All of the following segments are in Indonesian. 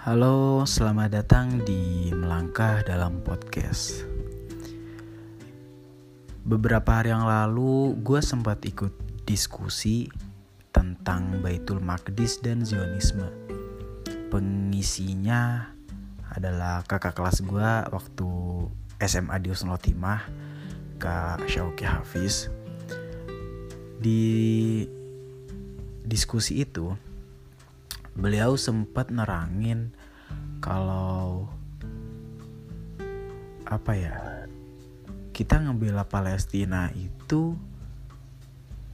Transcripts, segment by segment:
Halo, selamat datang di Melangkah dalam Podcast. Beberapa hari yang lalu, gue sempat ikut diskusi tentang Baitul Maqdis dan Zionisme. Pengisinya adalah kakak kelas gue waktu SMA di Husnul Timah, Kak Syauki Hafiz. Di diskusi itu, beliau sempat nerangin kalau apa ya kita ngebela Palestina itu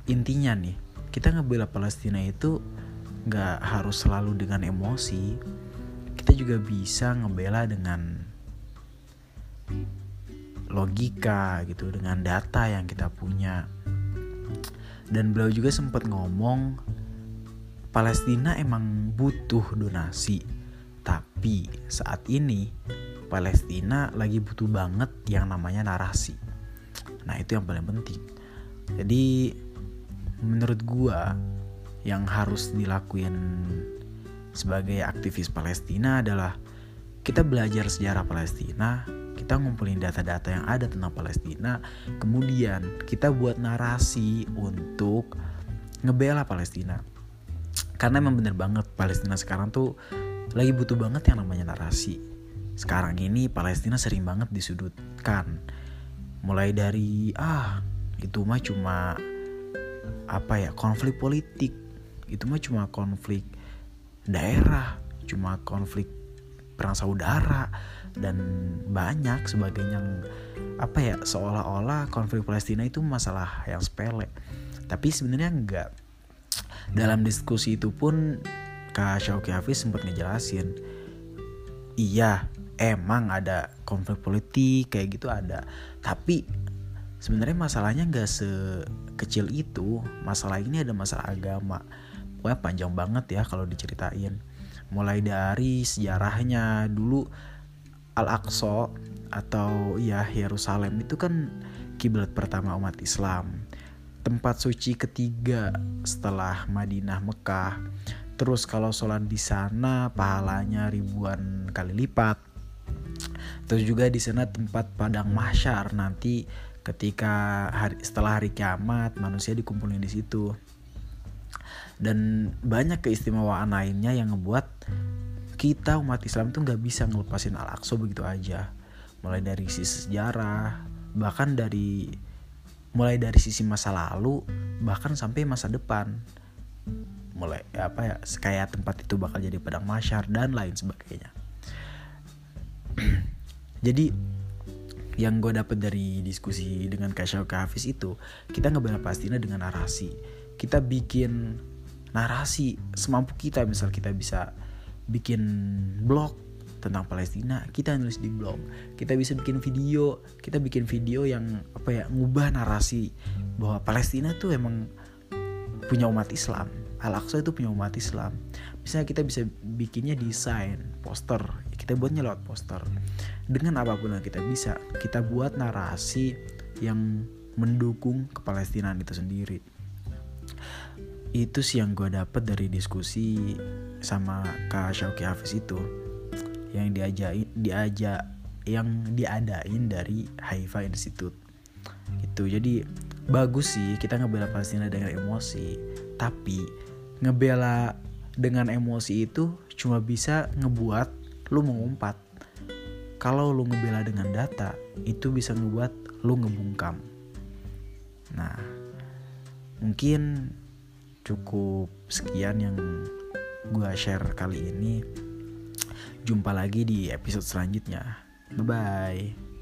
intinya nih kita ngebela Palestina itu nggak harus selalu dengan emosi kita juga bisa ngebela dengan logika gitu dengan data yang kita punya. Dan beliau juga sempat ngomong Palestina emang butuh donasi, tapi saat ini Palestina lagi butuh banget yang namanya narasi. Nah, itu yang paling penting. Jadi menurut gua yang harus dilakuin sebagai aktivis Palestina adalah kita belajar sejarah Palestina, kita ngumpulin data-data yang ada tentang Palestina, kemudian kita buat narasi untuk ngebela Palestina karena emang bener banget Palestina sekarang tuh lagi butuh banget yang namanya narasi. Sekarang ini Palestina sering banget disudutkan. Mulai dari ah itu mah cuma apa ya konflik politik. Itu mah cuma konflik daerah cuma konflik perang saudara dan banyak sebagainya yang apa ya seolah-olah konflik Palestina itu masalah yang sepele. Tapi sebenarnya enggak dalam diskusi itu pun Kak Syauki Hafiz sempat ngejelasin iya emang ada konflik politik kayak gitu ada. Tapi sebenarnya masalahnya nggak sekecil itu. Masalah ini ada masalah agama. Pokoknya panjang banget ya kalau diceritain. Mulai dari sejarahnya. Dulu Al-Aqsa atau ya Yerusalem itu kan kiblat pertama umat Islam tempat suci ketiga setelah Madinah Mekah. Terus kalau sholat di sana pahalanya ribuan kali lipat. Terus juga di sana tempat padang mahsyar nanti ketika hari setelah hari kiamat manusia dikumpulin di situ. Dan banyak keistimewaan lainnya yang ngebuat kita umat Islam tuh nggak bisa ngelepasin Al-Aqsa begitu aja. Mulai dari sisi sejarah, bahkan dari mulai dari sisi masa lalu bahkan sampai masa depan. Mulai apa ya kayak tempat itu bakal jadi padang masyar dan lain sebagainya. Jadi yang gue dapet dari diskusi dengan Kasya Hafiz itu kita ngebela Palestina dengan narasi. Kita bikin narasi semampu kita misal kita bisa bikin blog tentang Palestina kita nulis di blog. Kita bisa bikin video kita bikin video yang apa ya ngubah narasi bahwa Palestina tuh emang punya umat Islam. Al-Aqsa itu punya umat Islam. Misalnya kita bisa bikinnya desain poster. Kita buatnya lewat poster. Dengan apa pun yang kita bisa kita buat narasi yang mendukung kepalestinaan itu sendiri. Itu sih yang gue dapet dari diskusi sama Kak Syauki Hafiz itu yang diajain diajak yang diadain dari Haifa Institute. Gitu. Jadi bagus sih kita ngebela Palestina dengan emosi. Tapi ngebela dengan emosi itu cuma bisa ngebuat lu mengumpat. Kalau lu ngebela dengan data itu bisa ngebuat lu ngebungkam. Nah mungkin cukup sekian yang gue share kali ini Jumpa lagi di episode selanjutnya. Bye bye.